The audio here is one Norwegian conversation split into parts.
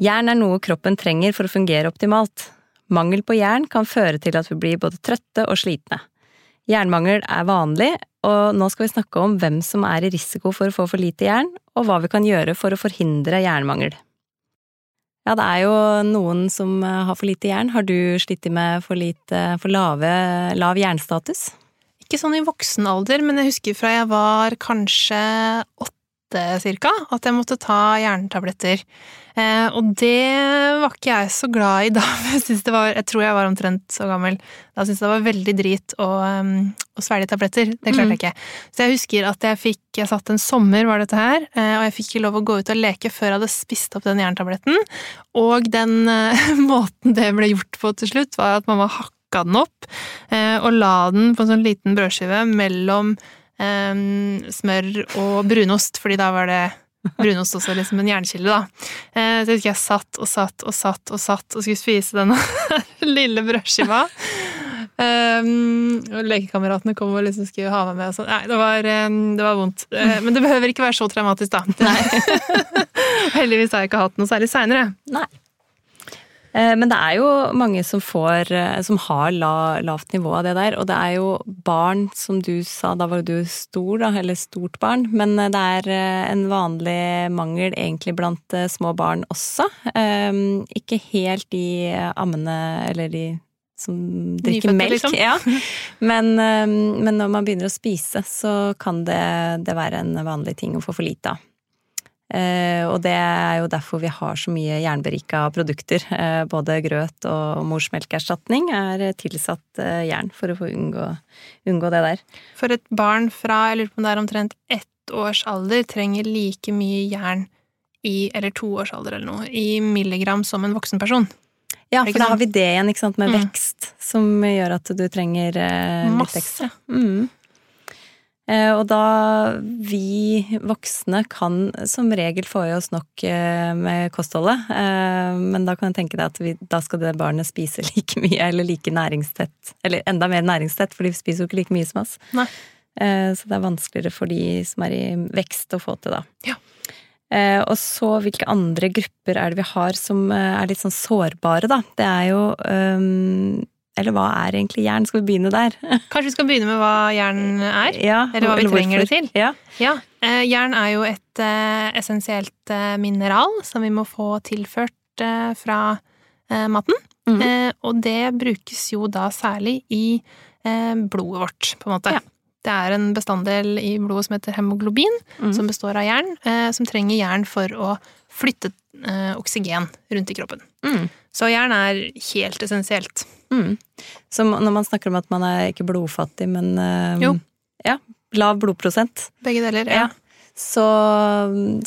Jern er noe kroppen trenger for å fungere optimalt. Mangel på jern kan føre til at vi blir både trøtte og slitne. Jernmangel er vanlig, og nå skal vi snakke om hvem som er i risiko for å få for lite jern, og hva vi kan gjøre for å forhindre jernmangel. Ja, det er jo noen som eh, har for lite jern. Har du slitt med for, lite, for lave, lav jernstatus? Ikke sånn i voksen alder, men jeg husker fra jeg var kanskje åtte cirka, at jeg måtte ta jerntabletter. Eh, og det var ikke jeg så glad i da. Jeg, var, jeg tror jeg var omtrent så gammel. Da syntes jeg det var veldig drit å, um, å svelge tabletter. Det klarte jeg ikke. Så jeg husker at jeg fikk Jeg satt en sommer, var dette her, eh, og jeg fikk ikke lov å gå ut og leke før jeg hadde spist opp den jerntabletten. Og den eh, måten det ble gjort på til slutt, var at mamma hakka den opp uh, og la den på en sånn liten brødskive mellom um, smør og brunost, fordi da var det Brunost også liksom en jernkilde, da. Uh, så jeg husker jeg satt og satt og satt og satt og skulle spise denne lille brødskiva. Um, og lekekameratene kom og liksom skulle ha meg med. Og sånn. Nei, det var, det var vondt. Uh, men det behøver ikke være så traumatisk, da. Heldigvis har jeg ikke hatt noe særlig seinere. Eh, men det er jo mange som får eh, Som har la, lavt nivå av det der. Og det er jo barn, som du sa, da var du stor, da, eller stort barn. Men eh, det er en vanlig mangel egentlig blant små barn også. Ikke helt de ammene eller de som drikker melk. Liksom. Ja. Men, men, når man begynner å spise, så kan det, det være en vanlig ting å få for lite av. Eh, og det er jo derfor vi har så mye jernberika produkter. Eh, både grøt og morsmelkerstatning er tilsatt eh, jern for å få unngå, unngå, det der. For et barn fra jeg lurer på om det er omtrent ett års alder trenger like mye jern i, eller to års alder eller noe, i milligram som en voksen person. Ja, for da har vi det igjen, ikke sant, med mm. vekst, som gjør at du trenger litt ekstra. Mm. Eh, og da vi voksne kan som regel få i oss nok eh, med kostholdet, eh, men da kan jeg tenke deg at vi, da skal det barnet spise like mye eller like næringstett, eller enda mer næringstett, for de spiser jo ikke like mye som oss. Nei. Så det er vanskeligere for de som er i vekst å få til, da. Ja. Og så hvilke andre grupper er det vi har som er litt sånn sårbare, da. Det er jo um, eller hva er egentlig jern? Skal vi begynne der? Kanskje vi skal begynne med hva jern er? Ja, eller hva vi eller trenger det til? Ja. ja. Eh, jern er jo et eh, essensielt eh, mineral som vi må få tilført fra maten. Mm. og det brukes jo da særlig i blodet vårt, på en måte. Ja. Det er en bestanddel i blodet som heter hemoglobin, mm. som består av jern, som trenger jern for å flytte oksygen rundt i kroppen. Mm. Så jern er helt essensielt. Mm. Så når man snakker om at man er ikke blodfattig, men uh, ja, lav blodprosent Begge deler, ja. ja. Så,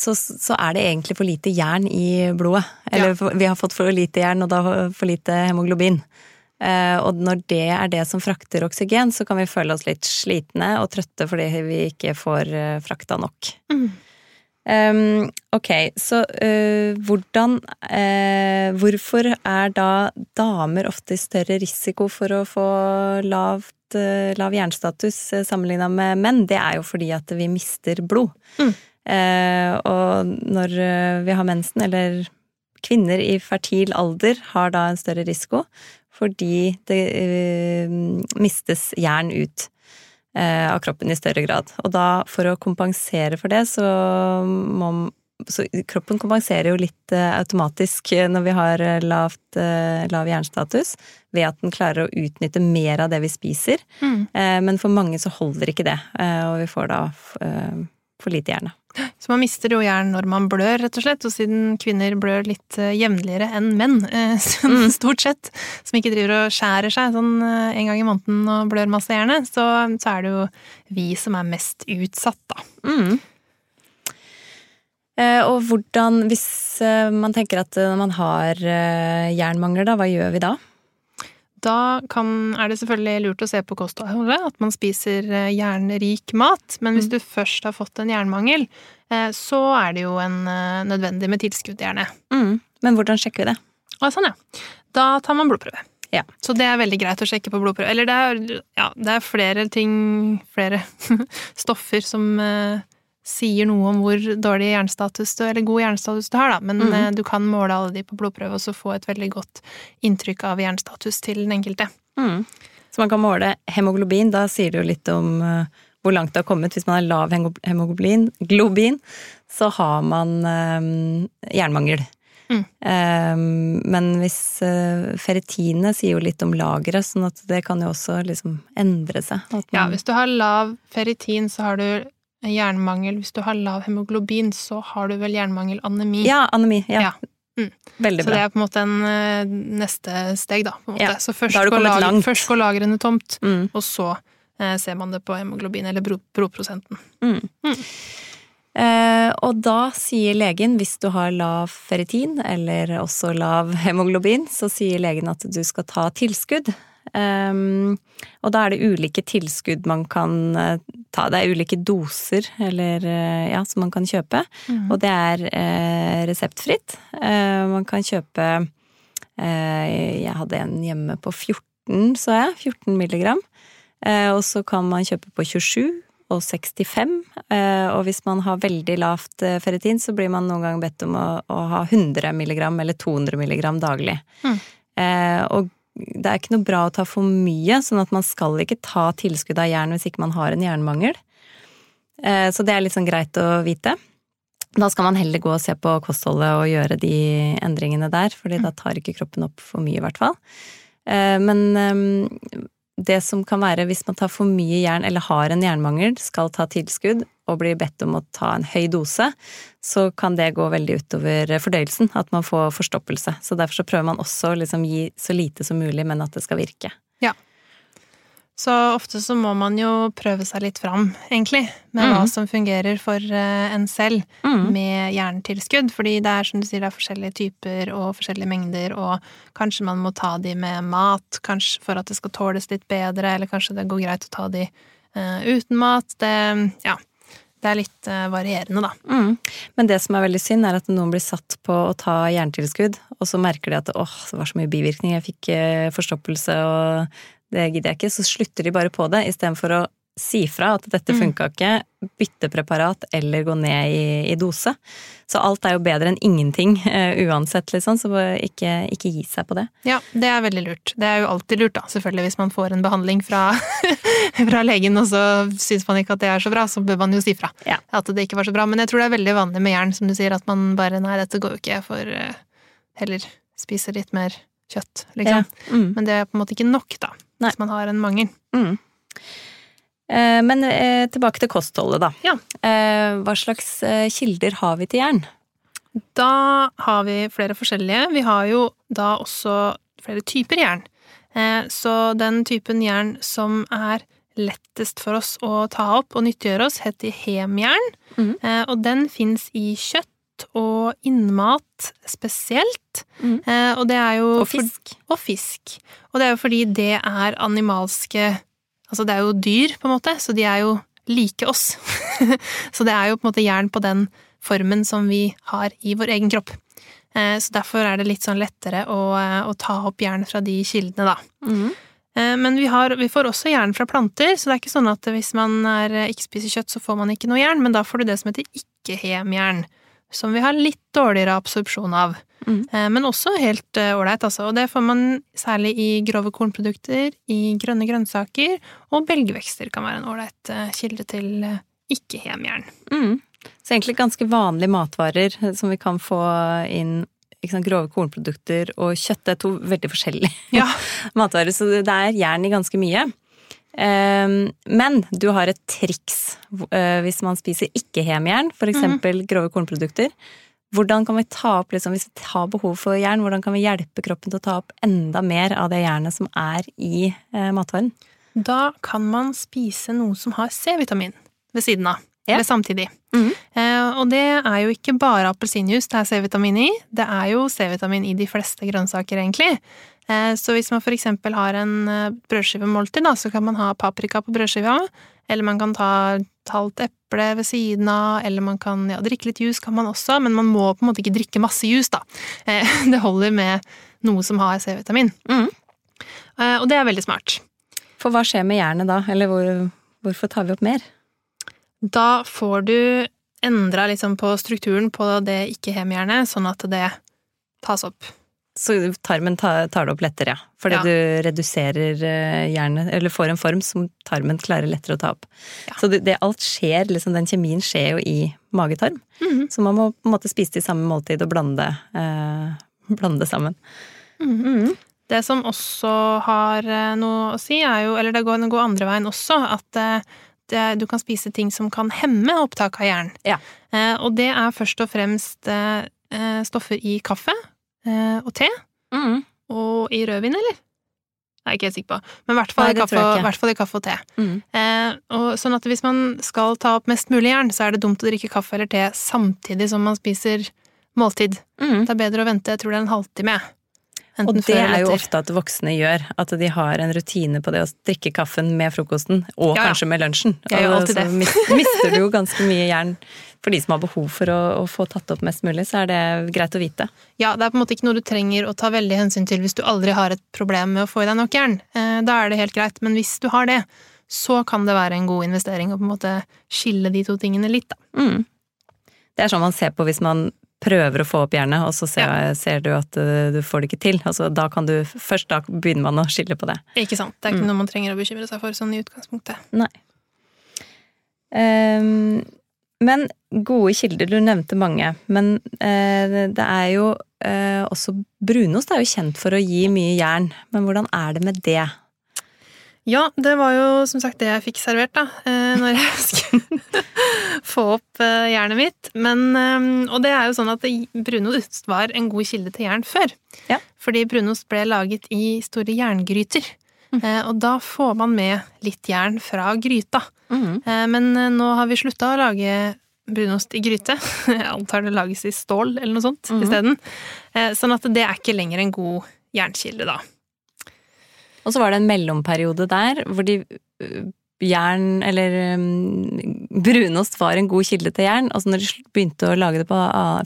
så, så, er det egentlig for lite jern i blodet. Eller ja. vi har fått for lite jern, og da for lite hemoglobin. Uh, og når det er det som frakter oksygen, så kan vi føle oss litt slitne og trøtte fordi vi ikke får uh, frakta nok. Mm. Um, ok, så uh, hvordan uh, Hvorfor er da damer ofte i større risiko for å få lavt, uh, lav jernstatus sammenligna med menn? Det er jo fordi at vi mister blod. Mm. og når vi har mensen, eller kvinner i fertil alder har da en større risiko fordi det mistes jern ut. Eh, av kroppen i større grad. Og da, for å kompensere for det, så må så kroppen kompenserer jo litt uh, automatisk når vi har lavt, lav jernstatus, ved at den klarer å utnytte mer av det vi spiser. Mm. Men for mange så holder ikke det, og vi får da for lite jern. Så man mister jo jern når man blør, rett og slett. Og siden kvinner blør litt eh, jevnligere enn menn, eh, mm. stort sett, som ikke driver og skjærer seg sånn eh, en gang i måneden og blør masse hjerne, så, så er det jo vi som er mest utsatt, da. Mm. Og hvordan, hvis man tenker at man har jernmangler, da, hva gjør vi da? Da kan, er det selvfølgelig lurt å se på kostholdet, at man spiser eh, jernrik mat. Men hvis Mm. du først har fått en jernmangel, eh, så er det jo en, eh, nødvendig med tilskudd, gjerne. Mm. Men hvordan sjekker vi det? Ah, sånn, ja. Da tar man blodprøve. Ja. Så det er veldig greit å sjekke på blodprøve. Eller det er, ja, det er flere ting, flere stoffer som eh, sier noe om hvor dårlig jernstatus du, eller god jernstatus du har, da. Men mm. eh, du kan måle alle de på blodprøve og så få et veldig godt inntrykk av jernstatus til den enkelte. Mm. Så man kan måle hemoglobin, da sier det jo litt om eh, hvor langt det har kommet. Hvis man har lav hemoglobin, globin, så har man eh, jernmangel. Mm. Eh, men hvis eh, ferritinet sier jo litt om lageret, sånn at det kan jo også liksom endre seg. At Ja, hvis du har lav ferritin, så har du jernmangel. Hvis du har lav hemoglobin, så har du vel jernmangelanemi. ja anemi. Ja. Ja. Mm. Veldig Så det er på en måte en eh, neste steg, da. Ja, Så først da går, lager, først går lagrene tomt, Mm. og så eh, ser man det på hemoglobin, eller blodprosenten. Mm. Eh, og da sier legen, hvis du har lav ferritin, eller også lav hemoglobin, så sier legen at du skal ta tilskudd. Um, og da er det ulike tilskudd man kan eh, ta. Det er ulike doser eller, eh, ja, som man kan kjøpe. Og det er eh, reseptfritt. Man kan kjøpe Jeg hadde en hjemme på 14, så jeg. 14 milligram. Og så kan man kjøpe på 27 og 65. Eh, og hvis man har veldig lavt ferritin, så blir man noen gang bedt om å, å ha 100 milligram eller 200 milligram daglig. Mm. Og det er ikke noe bra å ta for mye, sånn at man skal ikke ta tilskudd av jern hvis ikke man har en jernmangel. Eh, så det er litt sånn greit å vite. Da skal man heller gå og se på kostholdet og gjøre de endringene der, fordi da tar ikke kroppen opp for mye, i hvert fall. Eh, Men eh, det som kan være hvis man tar for mye jern eller har en jernmangel, skal ta tilskudd og blir bedt om å ta en høy dose, så kan det gå veldig utover fordøyelsen, at man får forstoppelse. Så derfor så prøver man også å liksom gi så lite som mulig, men at det skal virke. Så ofte så må man jo prøve seg litt fram, egentlig, med hva Mm. som fungerer for eh, en selv med jerntilskudd. Fordi det er som du sier, det er forskjellige typer og forskjellige mengder, og kanskje man må ta de med mat, kanskje for at det skal tåles litt bedre, eller kanskje det går greit å ta de uh, uten mat. Det, ja, det er litt uh, varierende, da. Mm. Men det som er veldig synd, er at noen blir satt på å ta jerntilskudd, og så merker de at åh, det var så mye bivirkninger, jeg fikk uh, forstoppelse og det gidder jeg ikke, så slutter de bare på det istedenfor å si fra at dette Mm. funka ikke, bytte preparat eller gå ned i, i dose. Så alt er jo bedre enn ingenting eh, uansett, liksom, så ikke, ikke gi seg på det. Ja, det er veldig lurt. Det er jo alltid lurt, da, selvfølgelig, hvis man får en behandling fra, fra legen, og så syns man ikke at det er så bra, så bør man jo si fra. Ja. At det ikke var så bra. Men jeg tror det er veldig vanlig med jern, som du sier, at man bare nei, dette går jo ikke, jeg får eh, heller spise litt mer kjøtt, liksom. Ja. Mm. Men det er på en måte ikke nok, da, Nei. hvis man har en mangel. Mm. Eh, Men eh, tilbake til kostholdet, da. Ja. Eh, Hva slags eh, kilder har vi til jern? Da har vi flere forskjellige. Vi har jo da også flere typer jern. Eh, Så den typen jern som er lettest for oss å ta opp og nyttiggjøre oss, heter hemjern. Mm. Eh, Og den fins i kjøtt og innmat spesielt. Mm. Eh, Og det er jo Og fisk. og fisk. Og det er jo fordi det er animalske Altså det er jo dyr, på en måte, så de er jo like oss. så det er jo på en måte jern på den formen som vi har i vår egen kropp. Eh, Så derfor er det litt sånn lettere å, eh, å ta opp jern fra de kildene, da. Mhm. Eh, Men vi, har, vi får også jern fra planter, så det er ikke sånn at hvis man er, eh, ikke spiser kjøtt, så får man ikke noe jern, men da får du det som heter ikke-hemjern, som vi har litt dårligere absorpsjon av. Mhm. Eh, Men også helt eh, ålreit, altså. Og det får man særlig i grove kornprodukter, i grønne grønnsaker, og belgvekster kan være en ålreit eh, kilde til eh, ikke-hemjern. Mm. Så egentlig ganske vanlige matvarer eh, som vi kan få inn. Sant, grove kornprodukter og kjøtt det er to veldig forskjellige Ja. matvarer, så det er jern i ganske mye. Ehm, Men du har et triks eh, hvis man spiser ikke-hemjern, for eksempel grove kornprodukter. Hvordan kan vi ta opp, liksom, Hvis vi har behov for jern, hvordan kan vi hjelpe kroppen til å ta opp enda mer av det jernet som er i eh, matvaren? Da kan man spise noe som har C-vitamin ved siden av. Ja. Eller samtidig. Mhm. Eh, og det er jo ikke bare appelsinjuice det er C-vitamin i, det er jo C-vitamin i de fleste grønnsaker, egentlig. Eh, så hvis man for eksempel har en eh, brødskivemåltid, så kan man ha paprika på brødskiva, eller man kan ta et halvt eple ved siden av, eller man kan ja, drikke litt juice kan man også, men man må på en måte ikke drikke masse juice, da. Eh, det holder med noe som har C-vitamin. Eh, og det er veldig smart. For hva skjer med jernet da? Eller hvor, hvorfor tar vi opp mer? Da får du endra liksom på strukturen på det ikke-hemjernet, sånn at det tas opp. Så tarmen tar, tar det opp lettere, ja. Fordi Ja. du reduserer hjernen, eller får en form som tarmen klarer lettere å ta opp. Ja. Så det, det alt skjer, liksom den kjemien skjer jo i magetarm. Mhm. Så man må på en måte spise det i samme måltid og blande, eh, blande sammen. -hmm. Det som også har eh, noe å si, er jo, eller det går, det går andre veien også, at eh, det, du kan spise ting som kan hemme opptak av jern. Ja. Eh, og det er først og fremst eh, eh, stoffer i kaffe eh, og te, Mm. og i rødvin, eller? Jeg er ikke helt sikker på, men i hvert fall, Nei, i kaffe, hvert fall i kaffe og te. Mm. Eh, og sånn at hvis man skal ta opp mest mulig jern, så er det dumt å drikke kaffe eller te samtidig som man spiser måltid. Mm. Det er bedre å vente, jeg tror det er en halvtime. Og Enten det er jo ofte at voksne gjør, at de har en rutine på det å drikke kaffen med frokosten, og Ja, ja. kanskje med lunsjen. Jeg Og så mister du jo ganske mye jern. For de som har behov for å, å få tatt opp mest mulig, så er det greit å vite. Ja, det er på en måte ikke noe du trenger å ta veldig hensyn til hvis du aldri har et problem med å få i deg nok jern. Eh, Da er det helt greit, men hvis du har det, så kan det være en god investering å på en måte skille de to tingene litt, da. Mm. Det er sånn man ser på hvis man prøver å få opp jernet, og så ser, ser du at uh, du får det ikke til. Altså, da kan du, først da begynner man å skille på det. Ikke sant? Det er ikke noe man trenger å bekymre seg for sånn i utgangspunktet. Nei. Um, men gode kilder, du nevnte mange. Men uh, det er jo uh, også Brunost er jo kjent for å gi mye jern. Men hvordan er det med det? Ja, det var jo som sagt det jeg fikk servert, da, eh, når jeg skulle få opp eh, jernet mitt. Men, eh, og det er jo sånn at brunost var en god kilde til jern før. Ja. Fordi brunost ble laget i store jerngryter. Mm. Og da får man med litt jern fra gryta. Mm. Men nå har vi slutta å lage brunost i gryte. Jeg antar det lages i stål eller noe sånt mm. isteden. Sånn at det er ikke lenger en god jernkilde, da. Og så var det en mellomperiode der hvor de øh, jern, eller um, brunost var en god kilde til jern. Og så når de begynte å lage det på,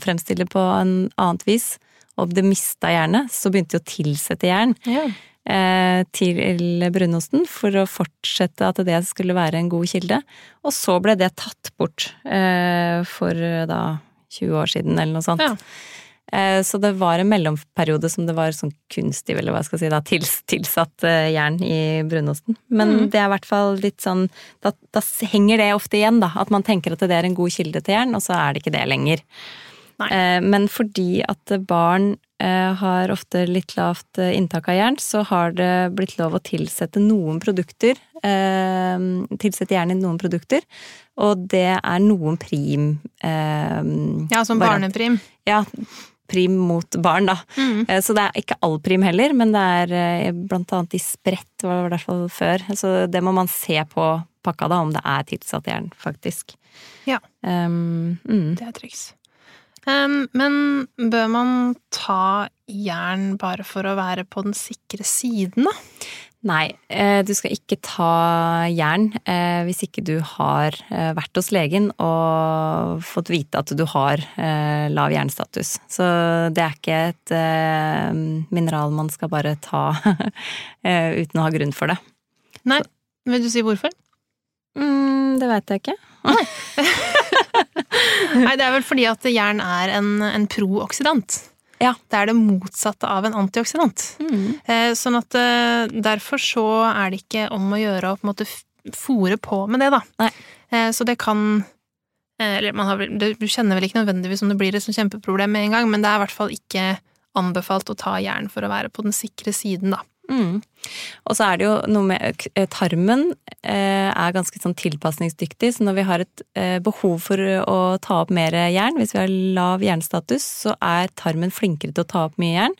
fremstille det på en annet vis, og det mista jernet, så begynte de å tilsette jern eh, til brunosten for å fortsette at det skulle være en god kilde. Og så ble det tatt bort eh, for da 20 år siden, eller noe sånt. Ja. Eh, Så det var en mellomperiode som det var sånn kunstig, eller hva skal jeg si, da, tils, tilsatt eh, jern i brunosten. Men mm. det er i hvert fall litt sånn da, da henger det ofte igjen, da. At man tenker at det er en god kilde til jern, og så er det ikke det lenger. Nei. Eh, Men fordi at barn har ofte litt lavt inntak av jern, så har det blitt lov å tilsette noen produkter. Tilsette jern i noen produkter, og det er noen prim... Ja, som barneprim. Ja, prim mot barn, da. Mm. Eh, Så det er ikke all prim heller, men det er eh, blant annet i spredt, var det i hvert fall før. Så det må man se på pakka, da, om det er tilsatt jern, faktisk. Ja. Um, mm. Det er triks. Um, men bør man ta jern bare for å være på den sikre siden, da? Nei, eh, du skal ikke ta jern eh, hvis ikke du har eh, vært hos legen og fått vite at du har lav jernstatus. Så det er ikke et mineral man skal bare ta uten å ha grunn for det. Nei, vil du si hvorfor? Mm, det veit jeg ikke. Nei, det er vel fordi at jern er en, en prooksidant. Ja. Det er det motsatte av en antioksidant. Eh, sånn at eh, derfor så er det ikke om å gjøre å på en måte fòre på med det, da. Nei. Eh, så det kan Eller man har, du kjenner vel ikke nødvendigvis om det blir et kjempeproblem med en gang, men det er i hvert fall ikke anbefalt å ta jern for å være på den sikre siden, da. Mm. Og så er det jo noe med Tarmen eh, er ganske sånn tilpasningsdyktig, så når vi har et eh, behov for å ta opp mer jern, hvis vi har lav jernstatus, så er tarmen flinkere til å ta opp mye jern.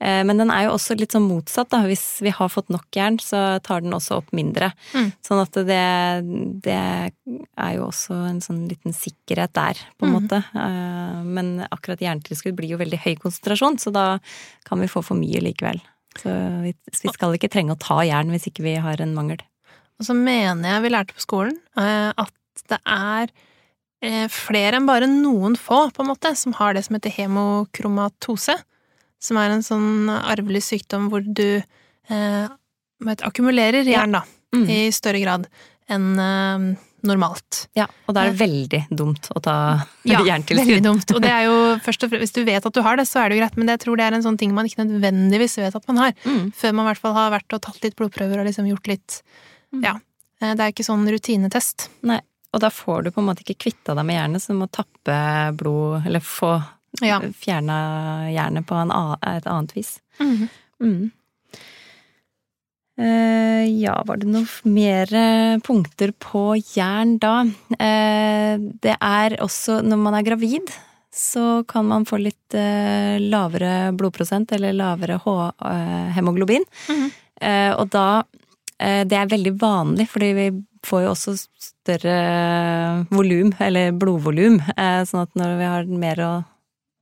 Eh, Men den er jo også litt sånn motsatt, da. Hvis vi har fått nok jern, så tar den også opp mindre. Mm. Sånn at det, det er jo også en sånn liten sikkerhet der, på en Mm. måte. Eh, Men akkurat jerntilskudd blir jo veldig høy konsentrasjon, så da kan vi få for mye likevel. Så vi, vi skal ikke trenge å ta jern hvis ikke vi har en mangel. Og så mener jeg vi lærte på skolen eh, at det er eh, flere enn bare noen få, på en måte, som har det som heter hemokromatose. Som er en sånn arvelig sykdom hvor du eh, vet, akkumulerer jern, da, Mm. i større grad enn eh, normalt. Ja, og da er det veldig dumt å ta Ja, veldig dumt. Og det er jo først og fremst, hvis du vet at du har det, så er det jo greit, men jeg tror det er en sånn ting man ikke nødvendigvis vet at man har. Mm. Før man i hvert fall har vært og tatt litt blodprøver og liksom gjort litt Mm. Ja. Eh, Det er ikke sånn rutinetest. Nei, og da får du på en måte ikke kvitta deg med jernet, så du må tappe blod, eller få Ja. fjerna jernet på en et annet vis. Mm. Mm. Eh, ja, var det noen mer punkter på jern da? Eh, det er også når man er gravid, så kan man få litt eh, lavere blodprosent eller lavere hemoglobin. Mhm. Eh, og da Det er veldig vanlig, fordi vi får jo også større volum, eller blodvolum. Eh, sånn at når vi har mer å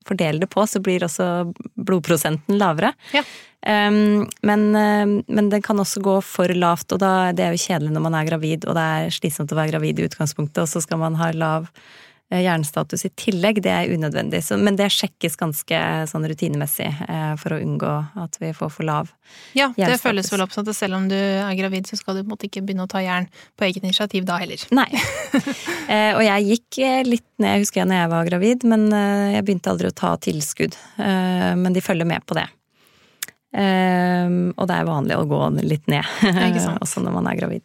fordele det på, så blir også blodprosenten lavere. Ja. Um, men, um, men den kan også gå for lavt, og da, det er jo kjedelig når man er gravid, og det er slitsomt å være gravid i utgangspunktet, og så skal man ha lav eh, jernstatus i tillegg. Det er unødvendig. Så, men det sjekkes ganske sånn rutinemessig eh, for å unngå at vi får for lav. Ja, det føles vel opp sånn at selv om du er gravid, så skal du på en måte ikke begynne å ta jern på eget initiativ da heller. Nei. eh, og jeg gikk eh, litt ned, jeg husker jeg når jeg var gravid, men eh, jeg begynte aldri å ta tilskudd. Eh, men de følger med på det. Og det er vanlig å gå litt ned, også når man er gravid.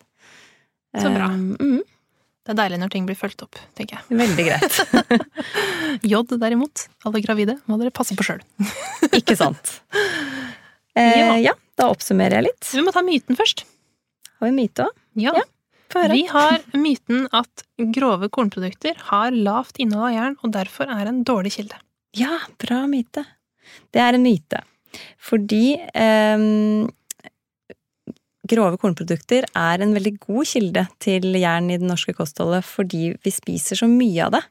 Så bra. Mm, Det er deilig når ting blir fulgt opp, tenker jeg. veldig greit. J derimot, alle gravide, må dere passe på sjøl. Ikke sant. Eh, Ja. ja, da oppsummerer jeg litt. Vi må ta myten først. Har vi myte òg? Ja. Ja. Få høre. Vi har myten at grove kornprodukter har lavt innhold av jern, og derfor er en dårlig kilde. Ja, bra myte. Det er en myte. Fordi ehm, grove kornprodukter er en veldig god kilde til jern i det norske kostholdet fordi vi spiser så mye av det.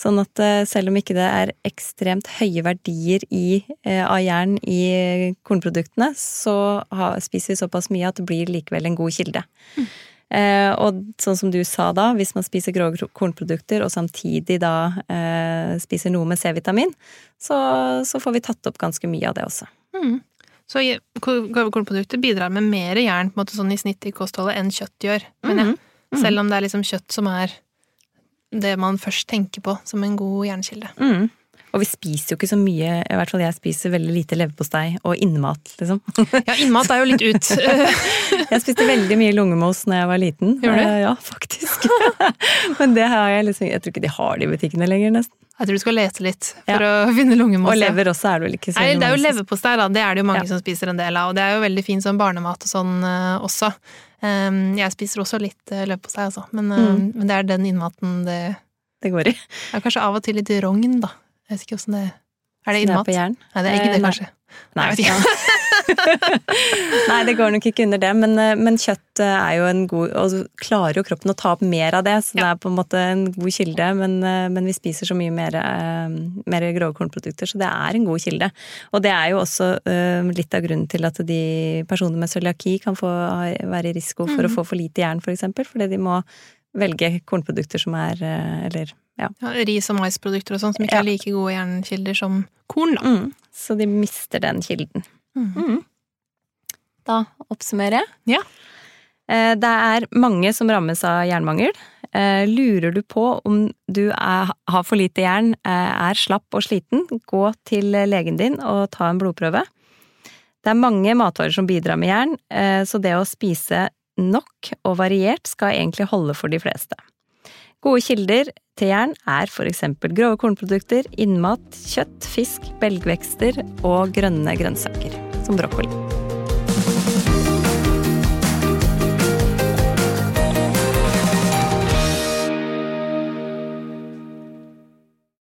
Sånn at eh, selv om ikke det er ekstremt høye verdier i, eh, av jern i kornproduktene, så spiser vi såpass mye at det blir likevel en god kilde. Eh, og sånn som du sa da, hvis man spiser grove kornprodukter og samtidig da eh, spiser noe med C-vitamin, så, så får vi tatt opp ganske mye av det også. Mm. Så kornprodukter bidrar med mer jern på en måte sånn i snitt i kostholdet enn kjøtt gjør. Men Mhm. ja, selv om det er liksom kjøtt som er det man først tenker på som en god jernkilde. Mm. Og vi spiser jo ikke så mye, i hvert fall jeg spiser veldig lite leverpostei og innmat, liksom. Ja, innmat er jo litt ut. Jeg spiste veldig mye lungemos når jeg var liten. Gjorde du? Eh, Ja, faktisk. Men det har jeg liksom Jeg tror ikke de har det i butikkene lenger, nesten. Jeg tror du skal lese litt for å finne lungemose. Og lever også er det vel ikke så Nei, det er jo leverpostei, da. Det er det jo mange Ja. som spiser en del av. Og det er jo veldig fin som barnemat og sånn uh, også. Um, jeg spiser også litt uh, leverpostei, altså. Men, uh, Mm. men det er den innmaten det det går i. Det er kanskje av og til litt rogn, da. Jeg vet ikke åssen det Er det er innmat? på jern. Nei, det er ikke det, det, nei. kanskje. Nei, Jeg vet ikke. Nei, det går nok ikke under det, men, eh, men kjøtt eh, er jo en god Og så klarer jo kroppen å ta opp mer av det, så det er på en måte en god kilde. Men, eh, men vi spiser så mye mer, mer grove kornprodukter, så det er en god kilde. Og det er jo også litt av grunnen til at de personer med cøliaki kan få, være i risiko for å Mhm. få for lite jern, for eksempel, fordi de må velge kornprodukter som er Eller ja. Ja, ris- og maisprodukter og sånn, som ikke Ja. er like gode jernkilder som korn, da. Mm, så de mister den kilden. Mm. Mm. Da oppsummerer jeg. Ja. Eh, Det er mange som rammes av jernmangel. Eh, Lurer du på om du er, har for lite jern, eh, er slapp og sliten, gå til legen din og ta en blodprøve. Det er mange matvarer som bidrar med jern, så det å spise nok og variert skal egentlig holde for de fleste. Gode kilder til jern er eksempel grove kornprodukter, innmat, kjøtt, fisk, belgvekster og grønne grønnsaker, som brokkoli.